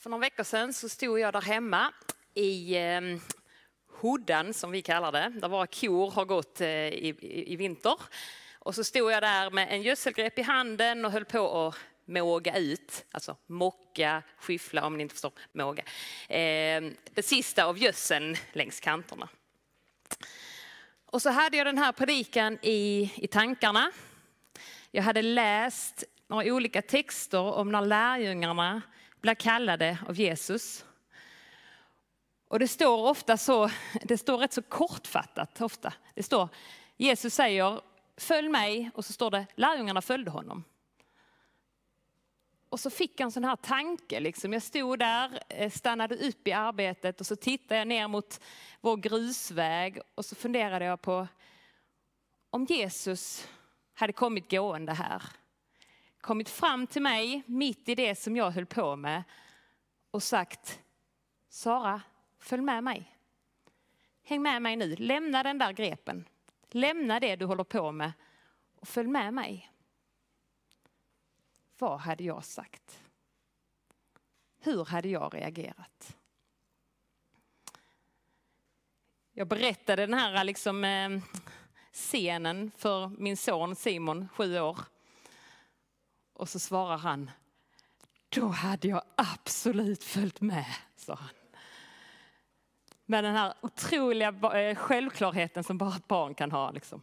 för några veckor sedan så stod jag där hemma i eh, Hoddan som vi kallar det, där våra kor har gått eh, i, i, i vinter. Och så stod jag där med en gödselgrepp i handen och höll på att måga ut, alltså mocka, skyffla om ni inte förstår, måga. Eh, det sista av gödseln längs kanterna. Och så hade jag den här predikan i, i tankarna. Jag hade läst några olika texter om när lärjungarna blir kallade av Jesus. Och det står ofta så, det står rätt så kortfattat ofta. Det står, Jesus säger följ mig och så står det lärjungarna följde honom. Och så fick jag en sån här tanke, liksom. jag stod där, eh, stannade upp i arbetet och så tittade jag ner mot vår grusväg och så funderade jag på om Jesus hade kommit gående här. Kommit fram till mig mitt i det som jag höll på med och sagt Sara, följ med mig. Häng med mig nu, lämna den där grepen. Lämna det du håller på med och följ med mig. Vad hade jag sagt? Hur hade jag reagerat? Jag berättade den här liksom, eh, scenen för min son Simon, sju år. Och så svarar han, då hade jag absolut följt med, sa han. Med den här otroliga eh, självklarheten som bara ett barn kan ha. Liksom.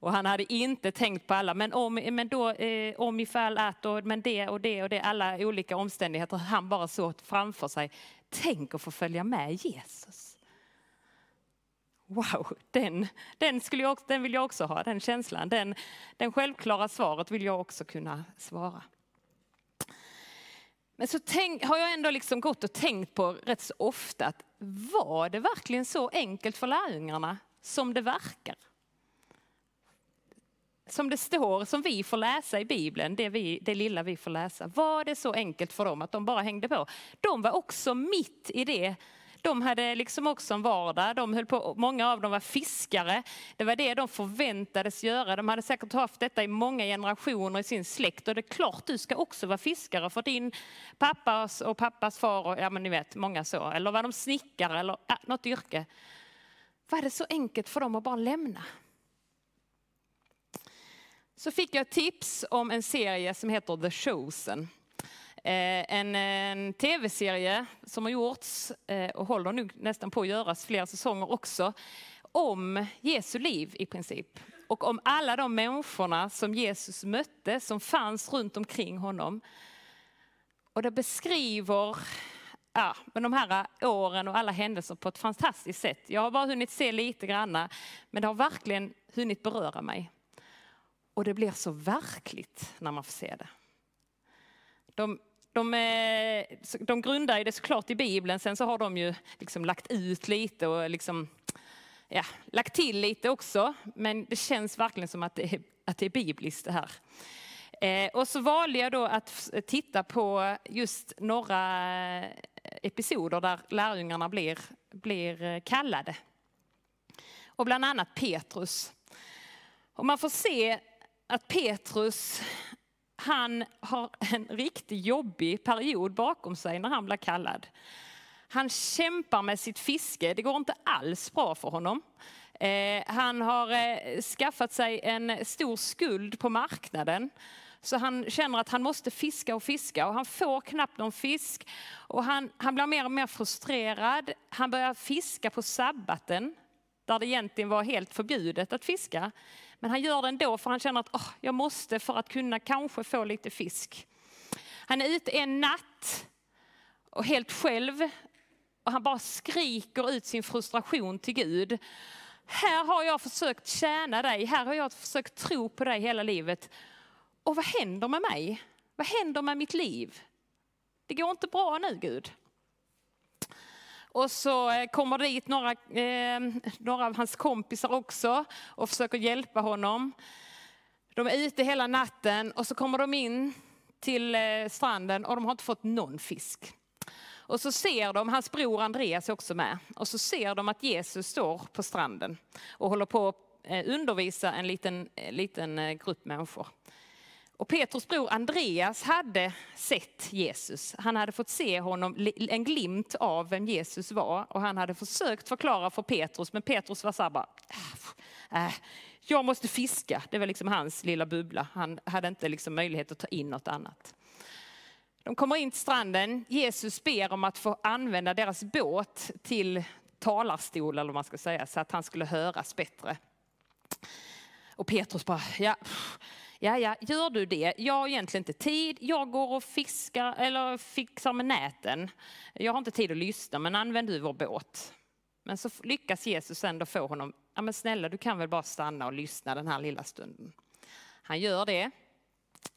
Och han hade inte tänkt på alla, men om, men då, eh, om ifall att, och, men det och det och det, alla olika omständigheter. Han bara såg framför sig, tänk att få följa med Jesus. Wow, den, den, skulle jag, den vill jag också ha, den känslan. Den, den självklara svaret vill jag också kunna svara. Men så tänk, har jag ändå liksom gått och tänkt på rätt så ofta att var det verkligen så enkelt för lärjungarna som det verkar? Som det står, som vi får läsa i Bibeln, det, vi, det lilla vi får läsa. Var det så enkelt för dem att de bara hängde på? De var också mitt i det de hade liksom också en vardag. De höll på, många av dem var fiskare. Det var det de förväntades göra. De hade säkert haft detta i många generationer i sin släkt. Och det är klart du ska också vara fiskare för din pappas och pappas far och ja men ni vet många så. Eller var de snickare eller ja, något yrke. Var det så enkelt för dem att bara lämna? Så fick jag tips om en serie som heter The Chosen. Eh, en, en tv-serie som har gjorts eh, och håller nu nästan på att göras flera säsonger också. Om Jesu liv i princip. Och om alla de människorna som Jesus mötte, som fanns runt omkring honom. Och det beskriver ja, men de här åren och alla händelser på ett fantastiskt sätt. Jag har bara hunnit se lite granna, men det har verkligen hunnit beröra mig. Och det blir så verkligt när man får se det. De, de, eh, de grundar det såklart i Bibeln, sen så har de ju liksom lagt ut lite och liksom, ja, lagt till lite också. Men det känns verkligen som att det är, att det är bibliskt det här. Eh, och så valde jag då att titta på just några eh, episoder där lärjungarna blir, blir eh, kallade. Och bland annat Petrus. Och man får se att Petrus han har en riktigt jobbig period bakom sig när han blir kallad. Han kämpar med sitt fiske, det går inte alls bra för honom. Eh, han har eh, skaffat sig en stor skuld på marknaden. Så han känner att han måste fiska och fiska och han får knappt någon fisk. Och han, han blir mer och mer frustrerad. Han börjar fiska på sabbaten, där det egentligen var helt förbjudet att fiska. Men han gör det ändå för han känner att oh, jag måste för att kunna kanske få lite fisk. Han är ute en natt och helt själv och han bara skriker ut sin frustration till Gud. Här har jag försökt tjäna dig, här har jag försökt tro på dig hela livet. Och vad händer med mig? Vad händer med mitt liv? Det går inte bra nu Gud. Och så eh, kommer dit några, eh, några av hans kompisar också och försöker hjälpa honom. De är ute hela natten och så kommer de in till eh, stranden och de har inte fått någon fisk. Och så ser de, hans bror Andreas är också med, och så ser de att Jesus står på stranden och håller på att eh, undervisa en liten, liten grupp människor. Och Petrus bror Andreas hade sett Jesus. Han hade fått se honom, en glimt av vem Jesus var. Och han hade försökt förklara för Petrus, men Petrus var så här bara, ah, äh, jag måste fiska. Det var liksom hans lilla bubbla. Han hade inte liksom möjlighet att ta in något annat. De kommer in till stranden. Jesus ber om att få använda deras båt till talarstol, eller vad man ska säga, så att han skulle höras bättre. Och Petrus bara, ja, ja, ja, gör du det? Jag har egentligen inte tid. Jag går och fiskar eller fixar med näten. Jag har inte tid att lyssna, men använd du vår båt. Men så lyckas Jesus ändå få honom, ja men snälla du kan väl bara stanna och lyssna den här lilla stunden. Han gör det.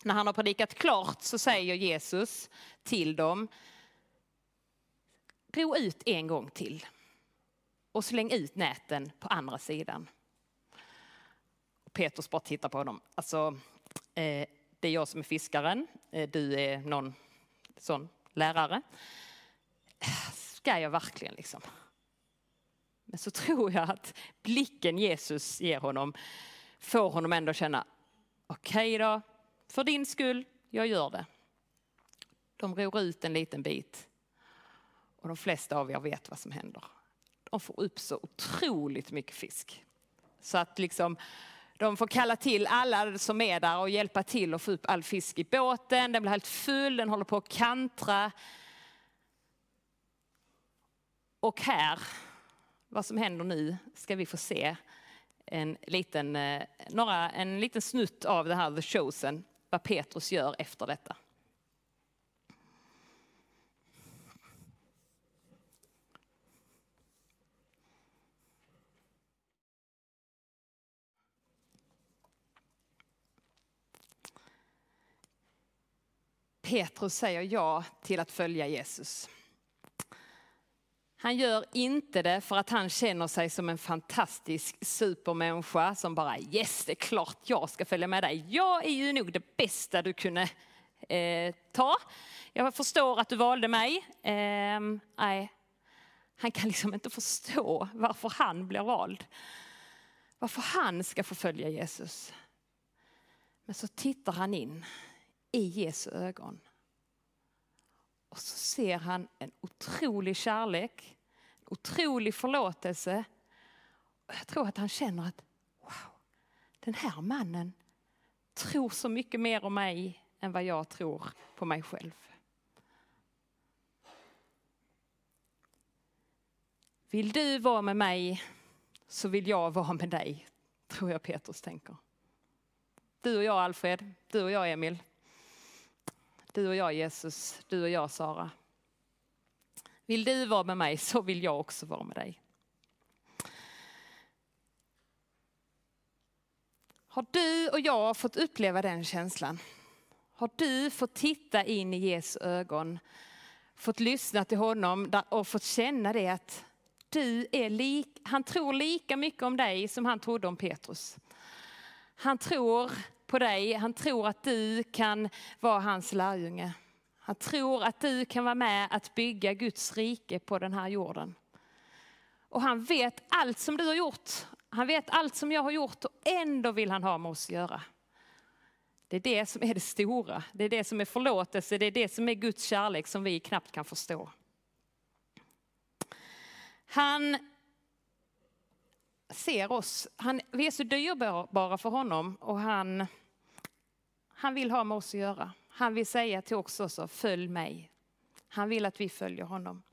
När han har predikat klart så säger Jesus till dem, ro ut en gång till och släng ut näten på andra sidan. Petrus bara tittar på honom. Alltså, Eh, det är jag som är fiskaren, eh, du är någon sån lärare. Ska jag verkligen liksom? Men så tror jag att blicken Jesus ger honom får honom ändå känna, okej okay då, för din skull, jag gör det. De ror ut en liten bit och de flesta av er vet vad som händer. De får upp så otroligt mycket fisk. Så att liksom, de får kalla till alla som är där och hjälpa till att få upp all fisk i båten. Den blir helt full, den håller på att kantra. Och här vad som händer nu ska vi få se en liten, eh, några, en liten snutt av det här The Chosen, vad Petrus gör efter detta. Petrus säger ja till att följa Jesus. Han gör inte det för att han känner sig som en fantastisk supermänniska som bara yes, det är klart jag ska följa med dig. Jag är ju nog det bästa du kunde eh, ta. Jag förstår att du valde mig. Eh, nej, han kan liksom inte förstå varför han blir vald. Varför han ska få följa Jesus. Men så tittar han in i Jesu ögon och så ser han en otrolig kärlek, en otrolig förlåtelse. Och jag tror att han känner att wow, den här mannen tror så mycket mer om mig än vad jag tror på mig själv. Vill du vara med mig så vill jag vara med dig, tror jag Petrus tänker. Du och jag Alfred, du och jag Emil. Du och jag Jesus, du och jag Sara. Vill du vara med mig så vill jag också vara med dig. Har du och jag fått uppleva den känslan? Har du fått titta in i Jesu ögon, fått lyssna till honom och fått känna det att du är lik, han tror lika mycket om dig som han trodde om Petrus. Han tror på dig. Han tror att du kan vara hans lärjunge. Han tror att du kan vara med att bygga Guds rike på den här jorden. Och han vet allt som du har gjort. Han vet allt som jag har gjort och ändå vill han ha med oss att göra. Det är det som är det stora. Det är det som är förlåtelse. Det är det som är Guds kärlek som vi knappt kan förstå. Han ser oss. Han, vi är så dyrbara för honom och han, han vill ha med oss att göra. Han vill säga till oss också, följ mig. Han vill att vi följer honom.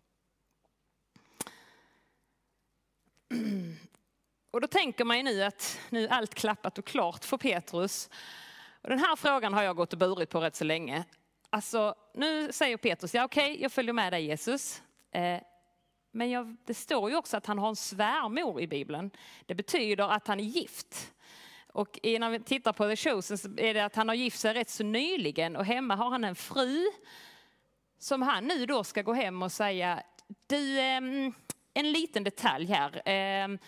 Och då tänker man ju nu att nu är allt klappat och klart för Petrus. Och den här frågan har jag gått och burit på rätt så länge. Alltså, nu säger Petrus, ja okej, okay, jag följer med dig Jesus. Eh, men jag, det står ju också att han har en svärmor i Bibeln. Det betyder att han är gift. Och när vi tittar på The Chosen så är det att han har gift sig rätt så nyligen och hemma har han en fru som han nu då ska gå hem och säga, du, ehm, en liten detalj här. Ehm,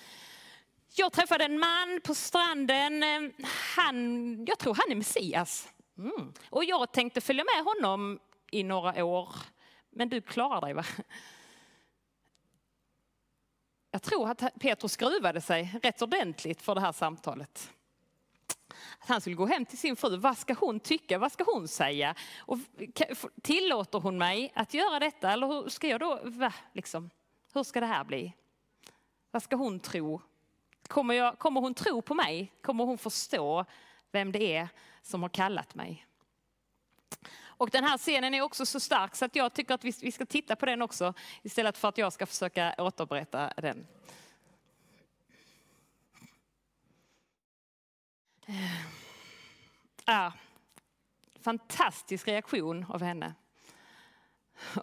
jag träffade en man på stranden, ehm, han, jag tror han är Messias. Mm. Och jag tänkte följa med honom i några år, men du klarar dig va? Jag tror att Petrus skruvade sig rätt ordentligt för det här samtalet. Att han skulle gå hem till sin fru, vad ska hon tycka, vad ska hon säga? Och tillåter hon mig att göra detta eller hur ska jag då, va, liksom, hur ska det här bli? Vad ska hon tro? Kommer, jag, kommer hon tro på mig? Kommer hon förstå vem det är som har kallat mig? Och den här scenen är också så stark så att jag tycker att vi ska titta på den också istället för att jag ska försöka återberätta den. Ja, fantastisk reaktion av henne.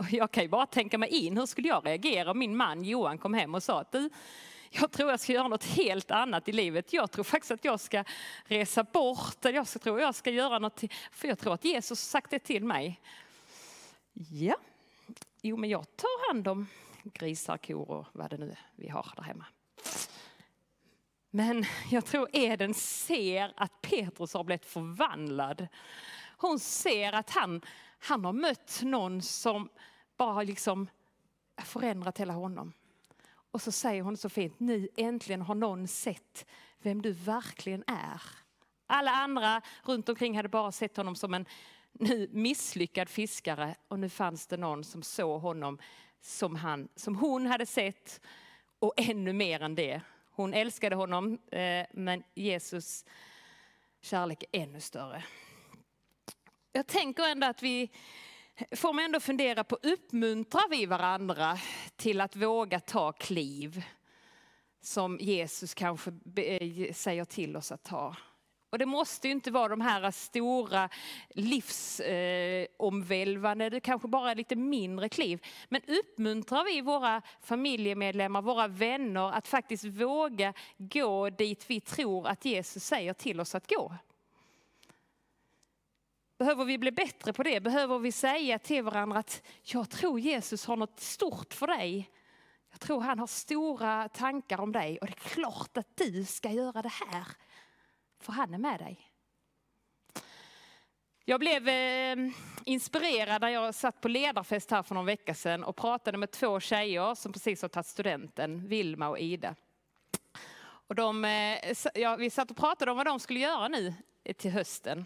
Jag kan ju bara tänka mig in, hur skulle jag reagera om min man Johan kom hem och sa att du, jag tror jag ska göra något helt annat i livet. Jag tror faktiskt att jag ska resa bort, jag tror jag ska göra något, för jag tror att Jesus har sagt det till mig. Ja, jo men jag tar hand om grisar, kor och vad det nu är vi har där hemma. Men jag tror Eden ser att Petrus har blivit förvandlad. Hon ser att han, han har mött någon som bara liksom förändrat hela honom. Och så säger hon så fint, nu äntligen har någon sett vem du verkligen är. Alla andra runt omkring hade bara sett honom som en nu misslyckad fiskare och nu fanns det någon som såg honom som, han, som hon hade sett och ännu mer än det. Hon älskade honom eh, men Jesus kärlek är ännu större. Jag tänker ändå att vi får man ändå fundera på, uppmuntrar vi varandra till att våga ta kliv som Jesus kanske eh, säger till oss att ta? Och det måste ju inte vara de här stora livsomvälvande, eh, det kanske bara är lite mindre kliv. Men uppmuntrar vi våra familjemedlemmar, våra vänner att faktiskt våga gå dit vi tror att Jesus säger till oss att gå? Behöver vi bli bättre på det? Behöver vi säga till varandra att jag tror Jesus har något stort för dig. Jag tror han har stora tankar om dig och det är klart att du ska göra det här. För han är med dig. Jag blev eh, inspirerad när jag satt på ledarfest här för någon vecka sedan och pratade med två tjejer som precis har tagit studenten, Vilma och Ida. Och de, eh, ja, vi satt och pratade om vad de skulle göra nu till hösten.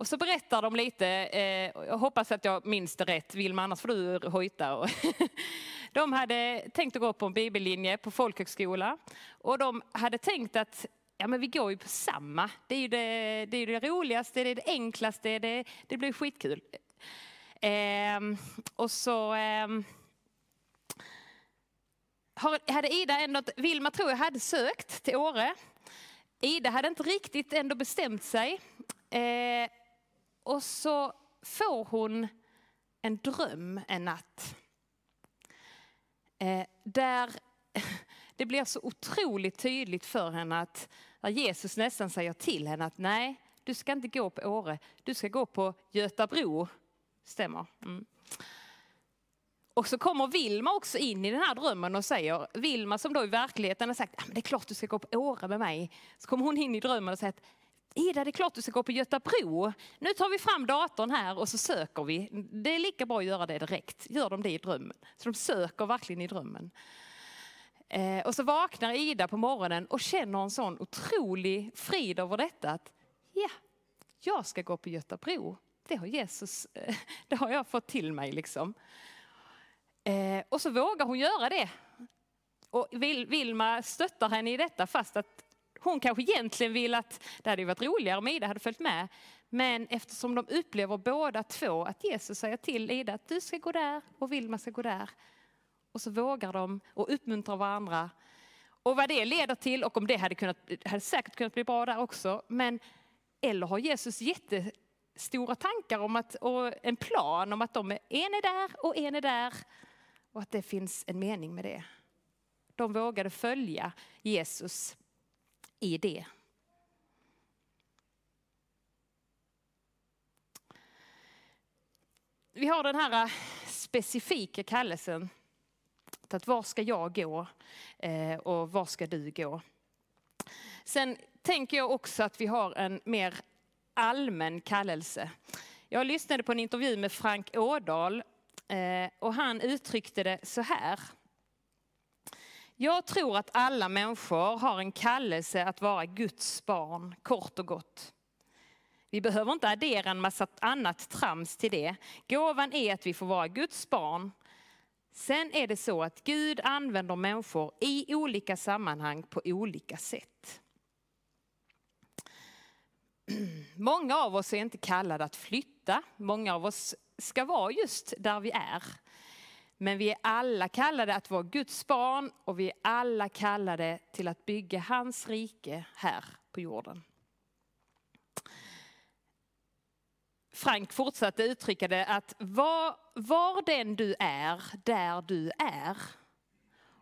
Och så berättar de lite, eh, jag hoppas att jag minns det rätt, Vilma annars får du hojta. de hade tänkt att gå på en bibellinje på folkhögskola och de hade tänkt att ja, men vi går ju på samma. Det är ju det, det, är det roligaste, det är det enklaste, det, det blir skitkul. Eh, och så eh, hade Ida ändå, Vilma tror jag hade sökt till Åre. Ida hade inte riktigt ändå bestämt sig. Eh, och så får hon en dröm en natt. Eh, där det blir så otroligt tydligt för henne att Jesus nästan säger till henne att nej, du ska inte gå på Åre, du ska gå på Götabro. Stämmer. Mm. Och så kommer Vilma också in i den här drömmen och säger, Vilma som då i verkligheten har sagt, ah, det är klart du ska gå på Åre med mig. Så kommer hon in i drömmen och säger, Ida, det är klart du ska gå på Götabro. Nu tar vi fram datorn här och så söker vi. Det är lika bra att göra det direkt. Gör de det i drömmen. Så de söker verkligen i drömmen. Eh, och så vaknar Ida på morgonen och känner en sån otrolig frid över detta. Att ja, jag ska gå på Götabro. Det har Jesus, eh, det har jag fått till mig liksom. Eh, och så vågar hon göra det. Och Vilma stöttar henne i detta fast att hon kanske egentligen vill att det hade varit roligare om Ida hade följt med. Men eftersom de upplever båda två att Jesus säger till Ida att du ska gå där och Vilma ska gå där. Och så vågar de och uppmuntrar varandra. Och vad det leder till och om det hade, kunnat, hade säkert kunnat bli bra där också. Men, eller har Jesus jättestora tankar om att, och en plan om att de är, en är där och en är där. Och att det finns en mening med det. De vågade följa Jesus i det. Vi har den här eh, specifika kallelsen att var ska jag gå eh, och var ska du gå? Sen tänker jag också att vi har en mer allmän kallelse. Jag lyssnade på en intervju med Frank Ådahl eh, och han uttryckte det så här. Jag tror att alla människor har en kallelse att vara Guds barn, kort och gott. Vi behöver inte addera en massa annat trams till det. Gåvan är att vi får vara Guds barn. Sen är det så att Gud använder människor i olika sammanhang på olika sätt. Många av oss är inte kallade att flytta. Många av oss ska vara just där vi är. Men vi är alla kallade att vara Guds barn och vi är alla kallade till att bygga hans rike här på jorden. Frank fortsatte uttrycka det att var, var den du är, där du är.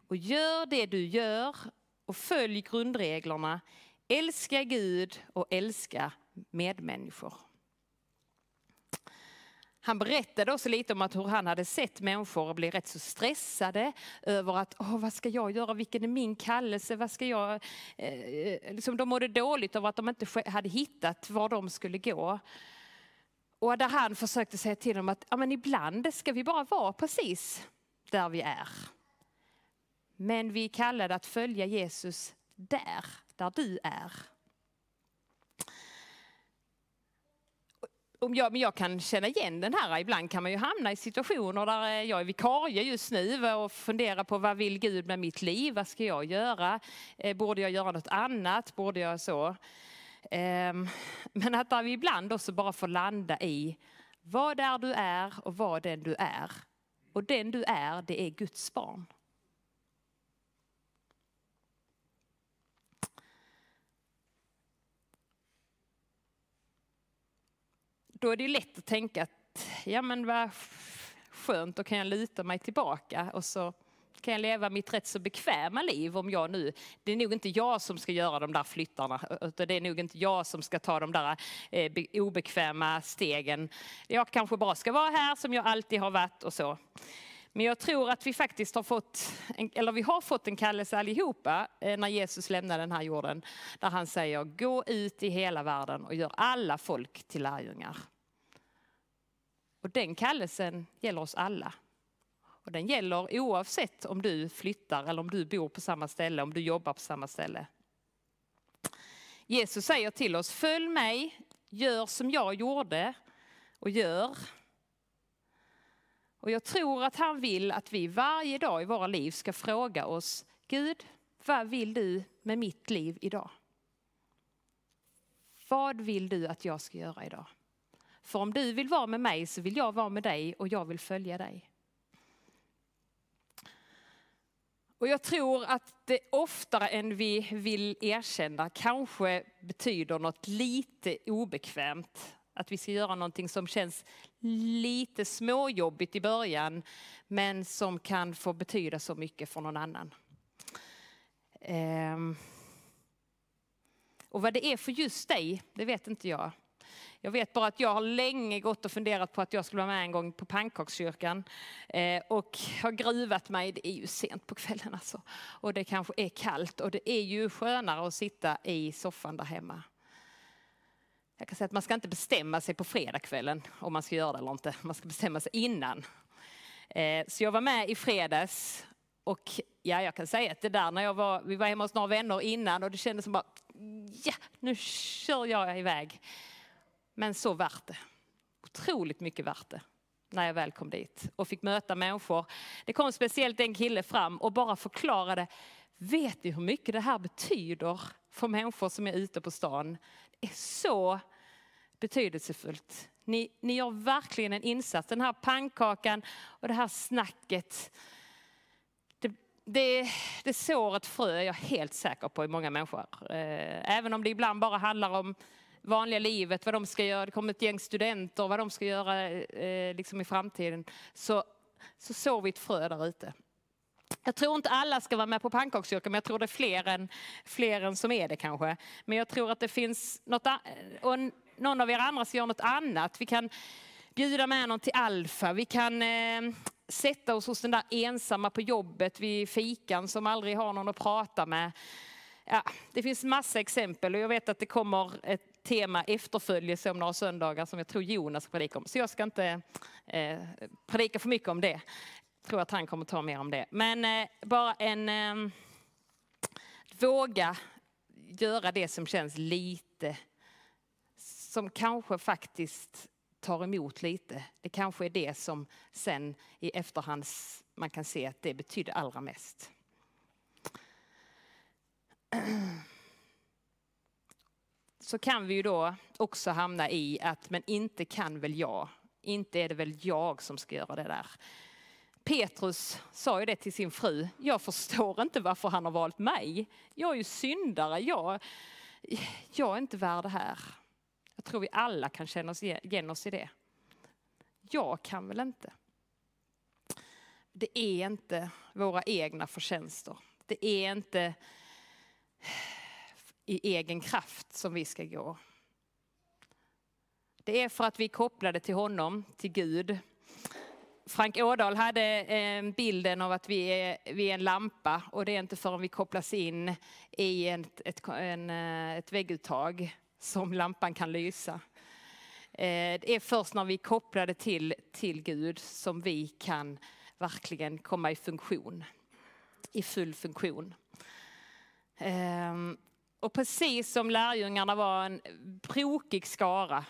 Och gör det du gör och följ grundreglerna. Älska Gud och älska medmänniskor. Han berättade också lite om att hur han hade sett människor bli rätt så stressade över att, Åh, vad ska jag göra, vilken är min kallelse, vad ska jag... Eh, liksom de mådde dåligt över att de inte hade hittat var de skulle gå. Och där han försökte säga till dem att ja, men ibland ska vi bara vara precis där vi är. Men vi är kallade att följa Jesus där, där du är. Ja, jag, men jag kan känna igen den här, ibland kan man ju hamna i situationer där eh, jag är vikarie just nu och funderar på vad vill Gud med mitt liv, vad ska jag göra? Eh, borde jag göra något annat? Borde jag så? Ehm, men att vi ibland också bara får landa i vad är du är och vad den du är. Och den du är, det är Guds barn. Då är det ju lätt att tänka att ja men vad skönt, då kan jag luta mig tillbaka och så kan jag leva mitt rätt så bekväma liv om jag nu, det är nog inte jag som ska göra de där flyttarna, utan det är nog inte jag som ska ta de där eh, obekväma stegen. Jag kanske bara ska vara här som jag alltid har varit och så. Men jag tror att vi faktiskt har fått, eller vi har fått en kallelse allihopa eh, när Jesus lämnade den här jorden. Där han säger gå ut i hela världen och gör alla folk till lärjungar. Och den kallelsen gäller oss alla. Och den gäller oavsett om du flyttar eller om du bor på samma ställe, om du jobbar på samma ställe. Jesus säger till oss, följ mig, gör som jag gjorde och gör. Och jag tror att han vill att vi varje dag i våra liv ska fråga oss, Gud, vad vill du med mitt liv idag? Vad vill du att jag ska göra idag? För om du vill vara med mig så vill jag vara med dig och jag vill följa dig. Och jag tror att det oftare än vi vill erkänna kanske betyder något lite obekvämt. Att vi ska göra någonting som känns lite småjobbigt i början men som kan få betyda så mycket för någon annan. Ehm. Och vad det är för just dig, det vet inte jag. Jag vet bara att jag har länge gått och funderat på att jag skulle vara med en gång på pannkakskyrkan. Eh, och har gruvat mig, det är ju sent på kvällen alltså. Och det kanske är kallt och det är ju skönare att sitta i soffan där hemma. Jag kan säga att man ska inte bestämma sig på fredagskvällen om man ska göra det eller inte. Man ska bestämma sig innan. Eh, så jag var med i fredags och ja, jag kan säga att det där när jag var, vi var hemma hos några vänner innan och det kändes som bara, ja, nu kör jag iväg. Men så värt det. Otroligt mycket värt det när jag väl kom dit och fick möta människor. Det kom speciellt en kille fram och bara förklarade, vet ni hur mycket det här betyder för människor som är ute på stan? Är så betydelsefullt. Ni, ni gör verkligen en insats. Den här pannkakan och det här snacket. Det, det, det sår ett frö, jag är helt säker på, i många människor. Eh, även om det ibland bara handlar om vanliga livet, vad de ska göra, det kommer ett gäng studenter, vad de ska göra eh, liksom i framtiden, så, så sår vi ett frö där ute. Jag tror inte alla ska vara med på pannkakskyrkan, men jag tror det är fler än, fler än som är det kanske. Men jag tror att det finns något, och någon av er andra ska göra något annat. Vi kan bjuda med någon till Alfa. Vi kan eh, sätta oss hos den där ensamma på jobbet vid fikan som aldrig har någon att prata med. Ja, det finns massa exempel och jag vet att det kommer ett tema efterföljelse om några söndagar som jag tror Jonas ska predika om. Så jag ska inte eh, predika för mycket om det. Tror att han kommer ta mer om det. Men eh, bara en... Eh, våga göra det som känns lite, som kanske faktiskt tar emot lite. Det kanske är det som sen i efterhand man kan se att det betyder allra mest. Så kan vi ju då också hamna i att, men inte kan väl jag. Inte är det väl jag som ska göra det där. Petrus sa ju det till sin fru. Jag förstår inte varför han har valt mig. Jag är ju syndare. Jag, jag är inte värd det här. Jag tror vi alla kan känna oss igen oss i det. Jag kan väl inte. Det är inte våra egna förtjänster. Det är inte i egen kraft som vi ska gå. Det är för att vi är kopplade till honom, till Gud. Frank Ådahl hade eh, bilden av att vi är, vi är en lampa och det är inte förrän vi kopplas in i ett, ett, en, eh, ett vägguttag som lampan kan lysa. Eh, det är först när vi är kopplade till, till Gud som vi kan verkligen komma i funktion, i full funktion. Ehm, och precis som lärjungarna var en brokig skara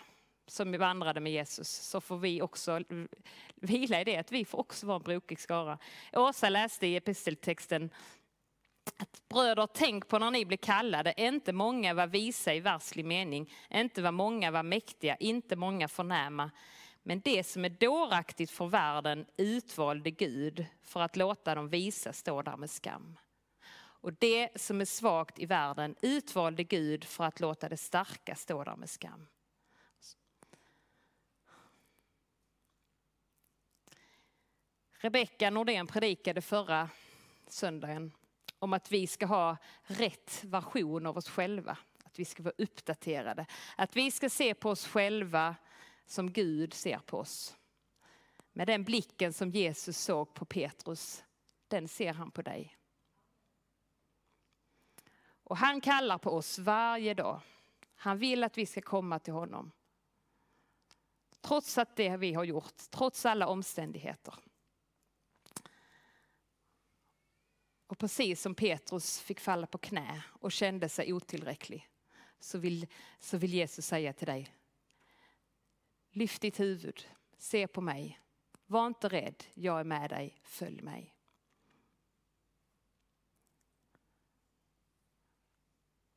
som vandrade med Jesus så får vi också vila i det, att vi får också vara en brokig skara. Åsa läste i episteltexten att bröder, tänk på när ni blir kallade, inte många var visa i varslig mening, inte var många var mäktiga, inte många förnäma. Men det som är dåraktigt för världen utvalde Gud för att låta de visa stå där med skam. Och det som är svagt i världen utvalde Gud för att låta det starka stå där med skam. Rebecka Nordén predikade förra söndagen om att vi ska ha rätt version av oss själva. Att vi ska vara uppdaterade. Att vi ska se på oss själva som Gud ser på oss. Med den blicken som Jesus såg på Petrus, den ser han på dig. Och han kallar på oss varje dag. Han vill att vi ska komma till honom. Trots att det vi har gjort, trots alla omständigheter. Och precis som Petrus fick falla på knä och kände sig otillräcklig så vill, så vill Jesus säga till dig, lyft ditt huvud, se på mig, var inte rädd, jag är med dig, följ mig.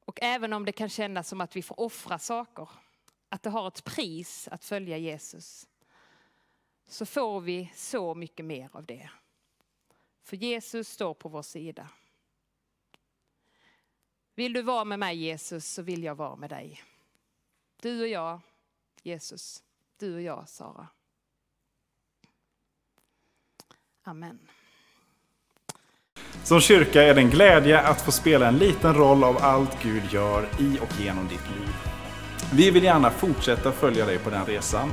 Och även om det kan kännas som att vi får offra saker, att det har ett pris att följa Jesus, så får vi så mycket mer av det. För Jesus står på vår sida. Vill du vara med mig Jesus så vill jag vara med dig. Du och jag, Jesus. Du och jag, Sara. Amen. Som kyrka är det en glädje att få spela en liten roll av allt Gud gör i och genom ditt liv. Vi vill gärna fortsätta följa dig på den resan